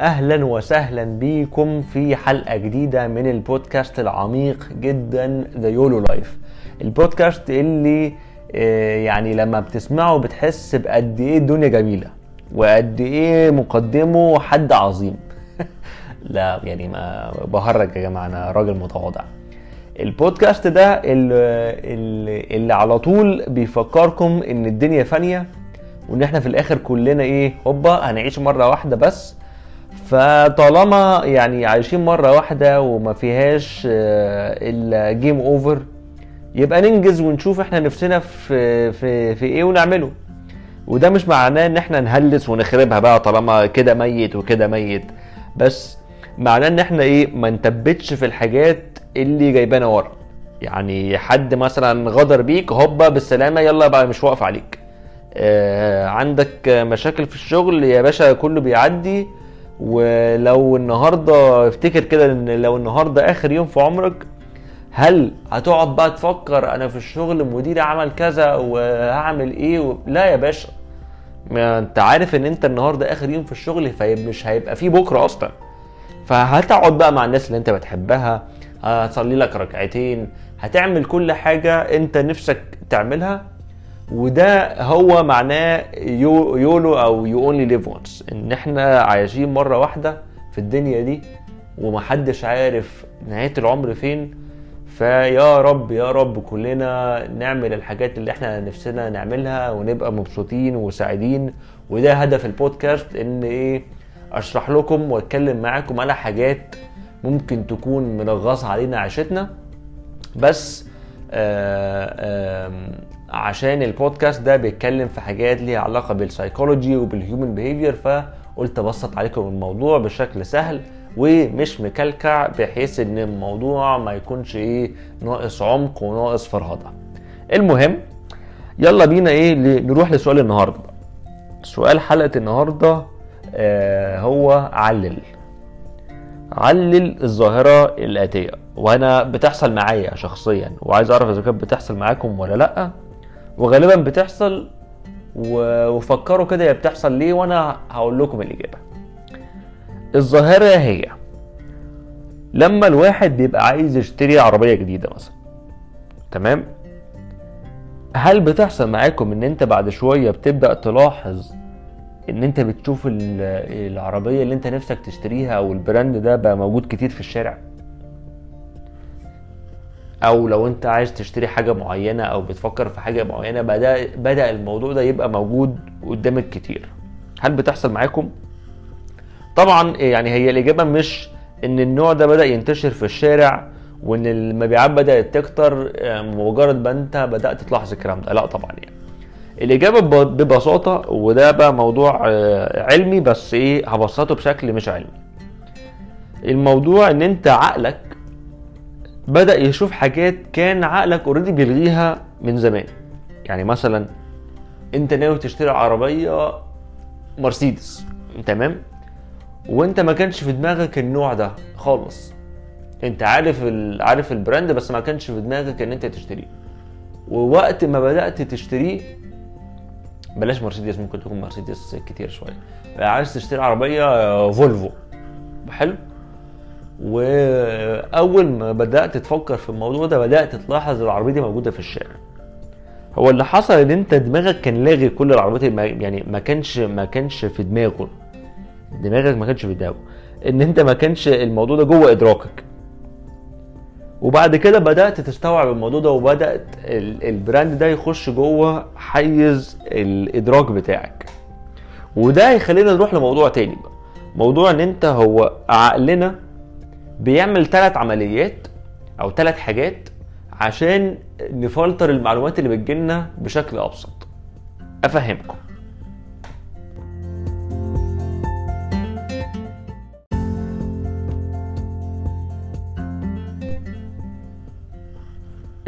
أهلا وسهلا بيكم في حلقة جديدة من البودكاست العميق جدا The YOLO Life البودكاست اللي آه، يعني لما بتسمعه بتحس بقد إيه الدنيا جميلة وقد إيه مقدمه حد عظيم. لا يعني ما بهرج يا جماعة أنا راجل متواضع. البودكاست ده اللي, اللي, على طول بيفكركم إن الدنيا فانية وإن إحنا في الآخر كلنا إيه هوبا هنعيش مرة واحدة بس فطالما يعني عايشين مرة واحدة وما فيهاش الا game over يبقى ننجز ونشوف إحنا نفسنا في في في إيه ونعمله. وده مش معناه ان إحنا نهلس ونخربها بقى طالما كده ميت وكده ميت. بس معناه ان إحنا إيه ما نثبتش في الحاجات اللي جايبانا ورا. يعني حد مثلا غدر بيك هوبا بالسلامة يلا بقى مش واقف عليك. آه عندك مشاكل في الشغل يا باشا كله بيعدي. ولو النهارده افتكر كده إن لو النهارده آخر يوم في عمرك هل هتقعد بقى تفكر أنا في الشغل مديري عمل كذا وهعمل إيه؟ و... لا يا باشا. ما أنت عارف إن أنت النهارده آخر يوم في الشغل فمش هيبقى فيه بكرة أصلا. فهتقعد بقى مع الناس اللي أنت بتحبها هتصلي لك ركعتين هتعمل كل حاجة أنت نفسك تعملها وده هو معناه you YOLO أو you only live once إن إحنا عايشين مرة واحدة في الدنيا دي ومحدش عارف نهاية العمر فين فيا رب يا رب كلنا نعمل الحاجات اللي إحنا نفسنا نعملها ونبقى مبسوطين وسعيدين. وده هدف البودكاست إن إيه أشرح لكم وأتكلم معاكم على حاجات ممكن تكون منغصة علينا عيشتنا. بس آآ آآ عشان البودكاست ده بيتكلم في حاجات ليها علاقة بالسايكولوجي وبال human behavior فقلت أبسط عليكم الموضوع بشكل سهل ومش مكلكع بحيث إن الموضوع ما يكونش إيه ناقص عمق وناقص فرهضة. المهم يلا بينا إيه نروح لسؤال النهارده. سؤال حلقة النهارده آه هو علل. علل الظاهرة الآتية. وأنا بتحصل معايا شخصيا وعايز أعرف إذا كانت بتحصل معاكم ولا لأ. وغالبا بتحصل وفكروا كده هي بتحصل ليه وأنا هقول لكم الإجابة. الظاهرة هي لما الواحد بيبقى عايز يشتري عربية جديدة مثلا تمام؟ هل بتحصل معاكم إن أنت بعد شوية بتبدأ تلاحظ إن أنت بتشوف العربية اللي أنت نفسك تشتريها أو البراند ده بقى موجود كتير في الشارع؟ أو لو أنت عايز تشتري حاجة معينة أو بتفكر في حاجة معينة بدا بدأ الموضوع ده يبقى موجود قدامك كتير. هل بتحصل معاكم؟ طبعا يعني هي الإجابة مش إن النوع ده بدأ ينتشر في الشارع وإن المبيعات بدأت تكتر مجرد ما أنت بدأت تلاحظ الكلام ده. لا طبعا يعني. الإجابة ببساطة وده بقى موضوع علمي بس إيه هبسطه بشكل مش علمي. الموضوع إن أنت عقلك بدأ يشوف حاجات كان عقلك already بيلغيها من زمان. يعني مثلا أنت ناوي تشتري عربية مرسيدس تمام؟ وأنت ما كانش في دماغك النوع ده خالص. أنت عارف عارف ال brand بس ما كانش في دماغك إن أنت تشتريه. ووقت ما بدأت تشتريه بلاش مرسيدس ممكن تكون مرسيدس كتير شوية عايز تشتري عربية فولفو حلو وأول ما بدأت تفكر في الموضوع ده بدأت تلاحظ العربية دي موجودة في الشارع. هو اللي حصل إن أنت دماغك كان لاغي كل العربيات يعني ما كانش ما كانش في دماغه. دماغك ما كانش في دماغه. إن أنت ما كانش الموضوع ده جوه إدراكك. وبعد كده بدأت تستوعب الموضوع ده وبدأت البراند ده يخش جوه حيز الإدراك بتاعك. وده هيخلينا نروح لموضوع تاني بقى. موضوع إن أنت هو عقلنا بيعمل ثلاث عمليات أو ثلاث حاجات عشان نفلتر المعلومات اللي بتجيلنا بشكل أبسط أفهمكم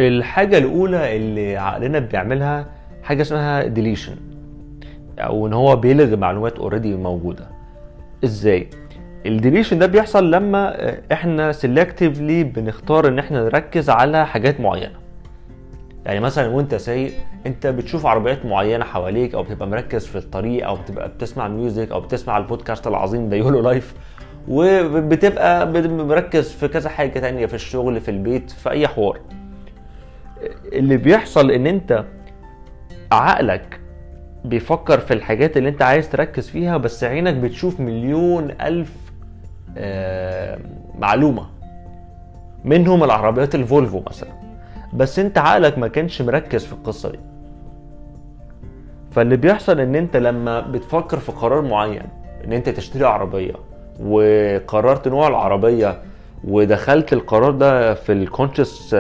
الحاجة الأولى اللي عقلنا بيعملها حاجة اسمها deletion أو إن هو بيلغي معلومات already موجودة. إزاي؟ ال deletion ده بيحصل لما إحنا selectively بنختار ان إحنا نركز على حاجات معينة. يعني مثلا وانت سايق انت بتشوف عربيات معينة حواليك أو بتبقى مركز في الطريق أو بتبقى بتسمع music أو بتسمع البودكاست العظيم ده YOLO Life وبتبقى مركز في كذا حاجة تانية في الشغل في البيت في أي حوار. اللي بيحصل إن أنت عقلك بيفكر في الحاجات اللي أنت عايز تركز فيها بس عينك بتشوف مليون ألف معلومة. منهم العربيات الفولفو مثلا. بس انت عقلك ما كانش مركز في القصة دي. فاللي بيحصل ان انت لما بتفكر في قرار معين ان انت تشتري عربية وقررت نوع العربية ودخلت القرار ده في ال conscious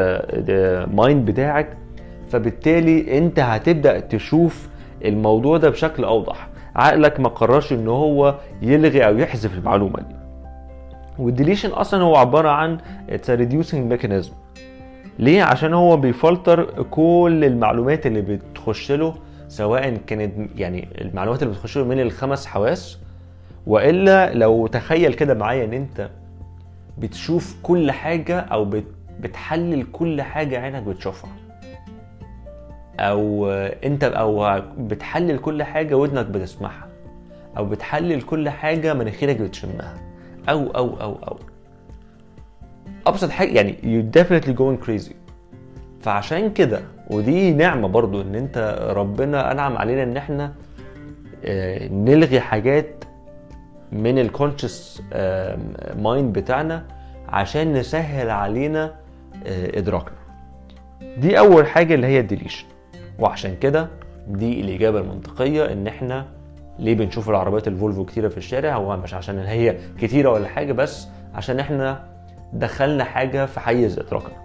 mind بتاعك فبالتالي انت هتبدأ تشوف الموضوع ده بشكل أوضح. عقلك ما قررش ان هو يلغي أو يحذف المعلومة دي. وال deletion أصلا هو عبارة عن it's reducing mechanism ليه؟ عشان هو بيفلتر كل المعلومات اللي بتخش له سواء كانت يعني المعلومات اللي بتخش له من الخمس حواس وإلا لو تخيل كده معايا إن أنت بتشوف كل حاجة أو بتحلل كل حاجة عينك بتشوفها. أو أنت أو بتحلل كل حاجة ودنك بتسمعها. أو بتحلل كل حاجة مناخيرك بتشمها. أو أو أو أو. أبسط حاجة يعني you definitely going crazy. فعشان كده ودي نعمة برضو إن أنت ربنا أنعم علينا إن إحنا آه، نلغي حاجات من ال conscious mind بتاعنا عشان نسهل علينا آه، إدراكنا. دي أول حاجة اللي هي ال deletion وعشان كده دي الإجابة المنطقية إن إحنا ليه بنشوف العربيات ال Volvo كتيرة في الشارع؟ هو مش عشان هي كتيرة ولا حاجة بس عشان إحنا دخلنا حاجة في حيز ادراكنا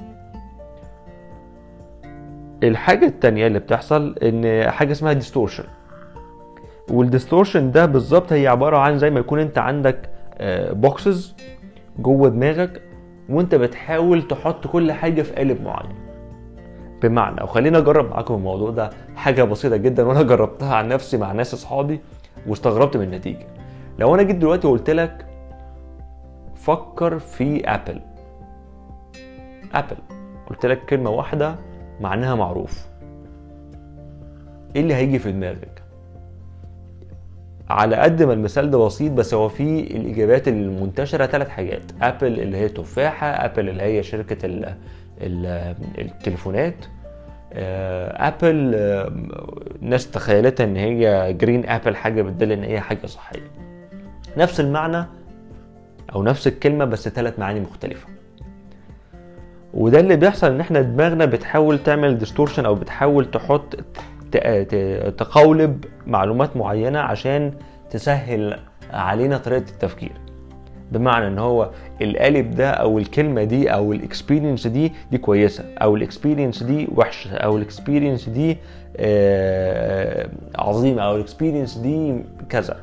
الحاجة التانية اللي بتحصل إن حاجة اسمها distortion وال distortion ده بالظبط هي عبارة عن زي ما يكون أنت عندك boxes آه، جوه دماغك وأنت بتحاول تحط كل حاجة في قالب معين. بمعنى وخلينا أجرب معاكم الموضوع ده حاجة بسيطة جدا وأنا جربتها عن نفسي مع ناس أصحابي. واستغربت من النتيجة. لو أنا جيت دلوقتي وقلت لك فكر في apple apple قلت لك كلمة واحدة معناها معروف. إيه اللي هيجي في دماغك؟ على قد ما المثال ده بسيط بس هو فيه الإجابات المنتشرة ثلاث حاجات. apple اللي هي تفاحة Apple اللي هي شركة ال ال التليفونات Apple آه، آه، ناس تخيلتها إن هي green apple حاجة بتدل إن هي حاجة صحية. نفس المعنى أو نفس الكلمة بس ثلاث معاني مختلفة. وده اللي بيحصل إن إحنا دماغنا بتحاول تعمل distortion أو بتحاول تحط تقولب معلومات معينة عشان تسهل علينا طريقة التفكير. بمعنى إن هو القالب ده أو الكلمة دي أو ال experience دي دي كويسة. أو ال experience دي وحشة. أو ال experience دي آه، عظيمة. أو ال experience دي كذا.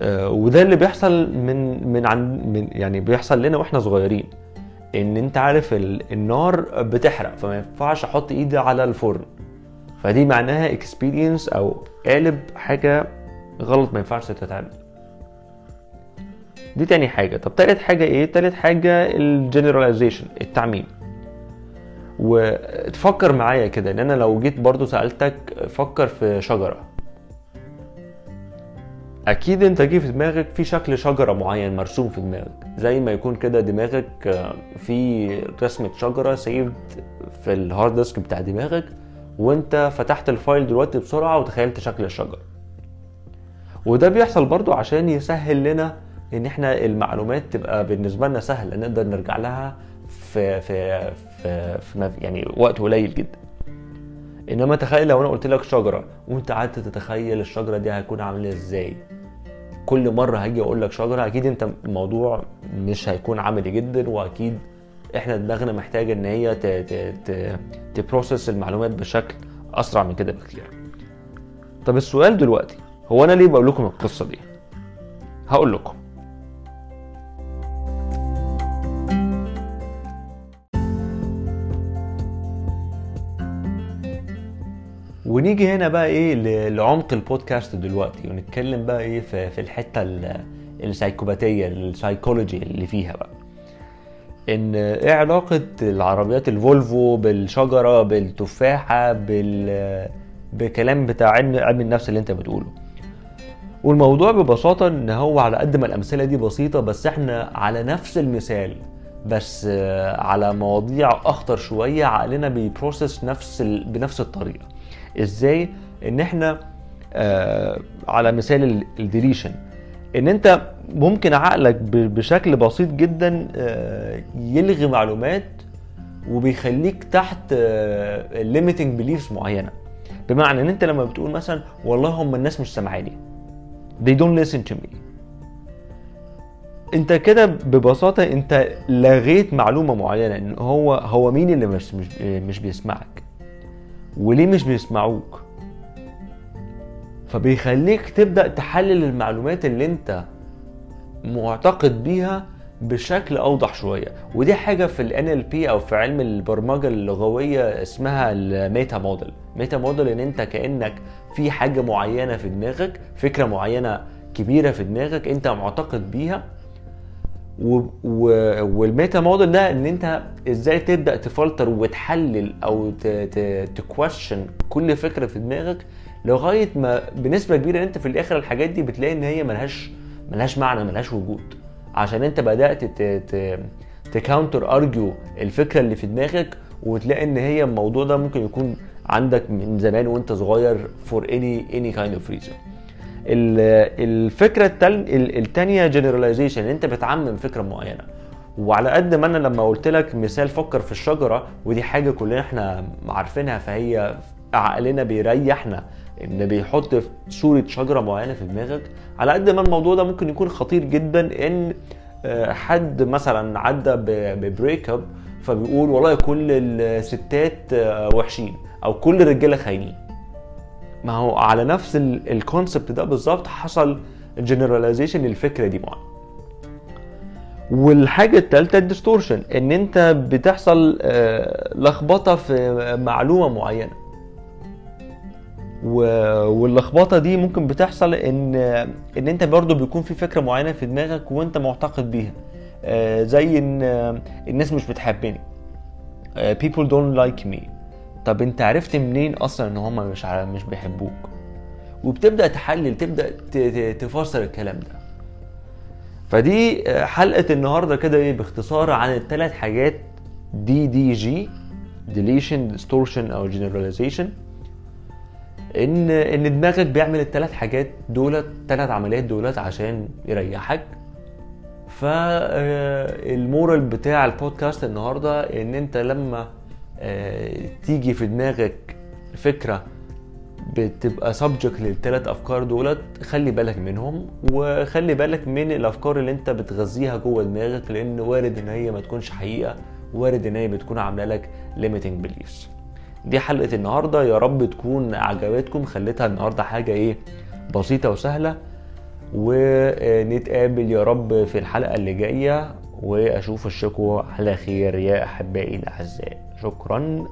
آه، وده اللي بيحصل من من عن من يعني بيحصل لنا وإحنا صغيرين. إن أنت عارف النار بتحرق فما ينفعش أحط إيدي على الفرن. فدي معناها experience أو قالب حاجة غلط ما ينفعش تتعمل. دي تاني حاجة. طب تالت حاجة إيه؟ تالت حاجة ال generalization التعميم. وتفكر معايا كده إن أنا لو جيت برضو سألتك فكر في شجرة. أكيد أنت جه في دماغك في شكل شجرة معين مرسوم في دماغك. زي ما يكون كده دماغك في رسمه شجرة saved في ال hard disk بتاع دماغك وأنت فتحت ال file دلوقتي بسرعة وتخيلت شكل الشجرة. وده بيحصل برضو عشان يسهل لنا إن إحنا المعلومات تبقى بالنسبة لنا سهلة نقدر نرجع لها في في في, في يعني وقت قليل جدا. إنما تخيل لو أنا قلت لك شجرة وأنت قعدت تتخيل الشجرة دي هتكون عاملة إزاي؟ كل مرة هاجي أقول لك شجرة أكيد أنت الموضوع مش هيكون عملي جدا وأكيد إحنا دماغنا محتاجة إن هي تبروسس المعلومات بشكل أسرع من كده بكتير. طب السؤال دلوقتي هو أنا ليه بقول لكم القصة دي؟ هقول لكم. ونيجي هنا بقى إيه لعمق البودكاست دلوقتي ونتكلم بقى إيه في, في الحتة ال psychopath ية ال psychology اللي فيها بقى. إن إيه علاقة العربيات ال Volvo بالشجرة بالتفاحة بال بكلام بتاع علم علم النفس اللي أنت بتقوله. والموضوع ببساطة إن هو على قد ما الأمثلة دي بسيطة بس إحنا على نفس المثال بس على مواضيع أخطر شوية عقلنا بي process نفس ال... بنفس الطريقة. إزاي ان إحنا آه على مثال ال deletion ان انت ممكن عقلك بشكل بسيط جدا آه، يلغي معلومات وبيخليك تحت limiting beliefs معينة. بمعنى ان انت لما بتقول مثلا والله هم الناس مش سامعاني. They don't listen to me. انت كده ببساطة انت لغيت معلومة معينة ان هو هو مين اللي مش, مش بيسمعك. وليه مش بيسمعوك؟ فبيخليك تبدأ تحلل المعلومات اللي انت معتقد بيها بشكل أوضح شوية. ودي حاجة في ال NLP أو في علم البرمجة اللغوية اسمها الميتا موديل ميتا موديل إن انت كأنك في حاجة معينة في دماغك فكرة معينة كبيرة في دماغك انت معتقد بيها وال meta model ده إن أنت إزاي تبدأ تفلتر وتحلل أو ت... ت... ت question كل فكرة في دماغك لغاية ما بنسبة كبيرة أنت في الآخر الحاجات دي بتلاقي إن هي ملهاش ملهاش معنى ملهاش وجود عشان أنت بدأت. ت counter argue الفكرة اللي في دماغك وتلاقي إن هي الموضوع ده ممكن يكون عندك من زمان وأنت صغير for any any kind of reason الفكرة التل... الثانية generalization أنت بتعمم فكرة معينة. وعلى قد ما أنا لما قلت لك مثال فكر في الشجرة ودي حاجة كلنا إحنا عارفينها فهي عقلنا بيريحنا إن بيحط في صورة شجرة معينة في دماغك. على قد ما الموضوع ده ممكن يكون خطير جدا إن آه، حد مثلا عدى ب breakup فبيقول والله كل الستات آه، وحشين أو كل الرجالة خاينين. ما هو على نفس ال concept ده بالظبط حصل generalization للفكره دي معانا والحاجة الثالثه ال distortion إن أنت بتحصل آه، لخبطة في معلومة معينة. واللخبطة دي ممكن بتحصل إن إن أنت برضو بيكون في فكرة معينة في دماغك وأنت معتقد بيها. آه، زي إن آه، الناس مش بتحبني. آه، people don't like me. طب انت عرفت منين أصلا ان هم مش مش بيحبوك؟ وبتبدأ تحلل تبدأ تفسر الكلام ده. فدي آه، حلقة النهارده كده إيه باختصار عن الثلاث حاجات دي دي جي deletion distortion أو generalization. إن إن دماغك بيعمل الثلاث حاجات دولت ثلاث عمليات دولت عشان يريحك. فال moral بتاع البودكاست النهارده إن أنت لما آه، تيجي في دماغك فكرة بتبقى subject للثلاث أفكار دولت خلي بالك منهم وخلي بالك من الأفكار اللي أنت بتغذيها جوه دماغك لأن وارد إن هي ما تكونش حقيقة وارد إن هي بتكون عاملة لك limiting beliefs. دي حلقة النهارده يا رب تكون عجبتكم خليتها النهارده حاجة إيه بسيطة وسهلة ونتقابل يا رب في الحلقة اللي جاية. وأشوف اشوفكم على خير يا أحبائي الأعزاء. شكرا.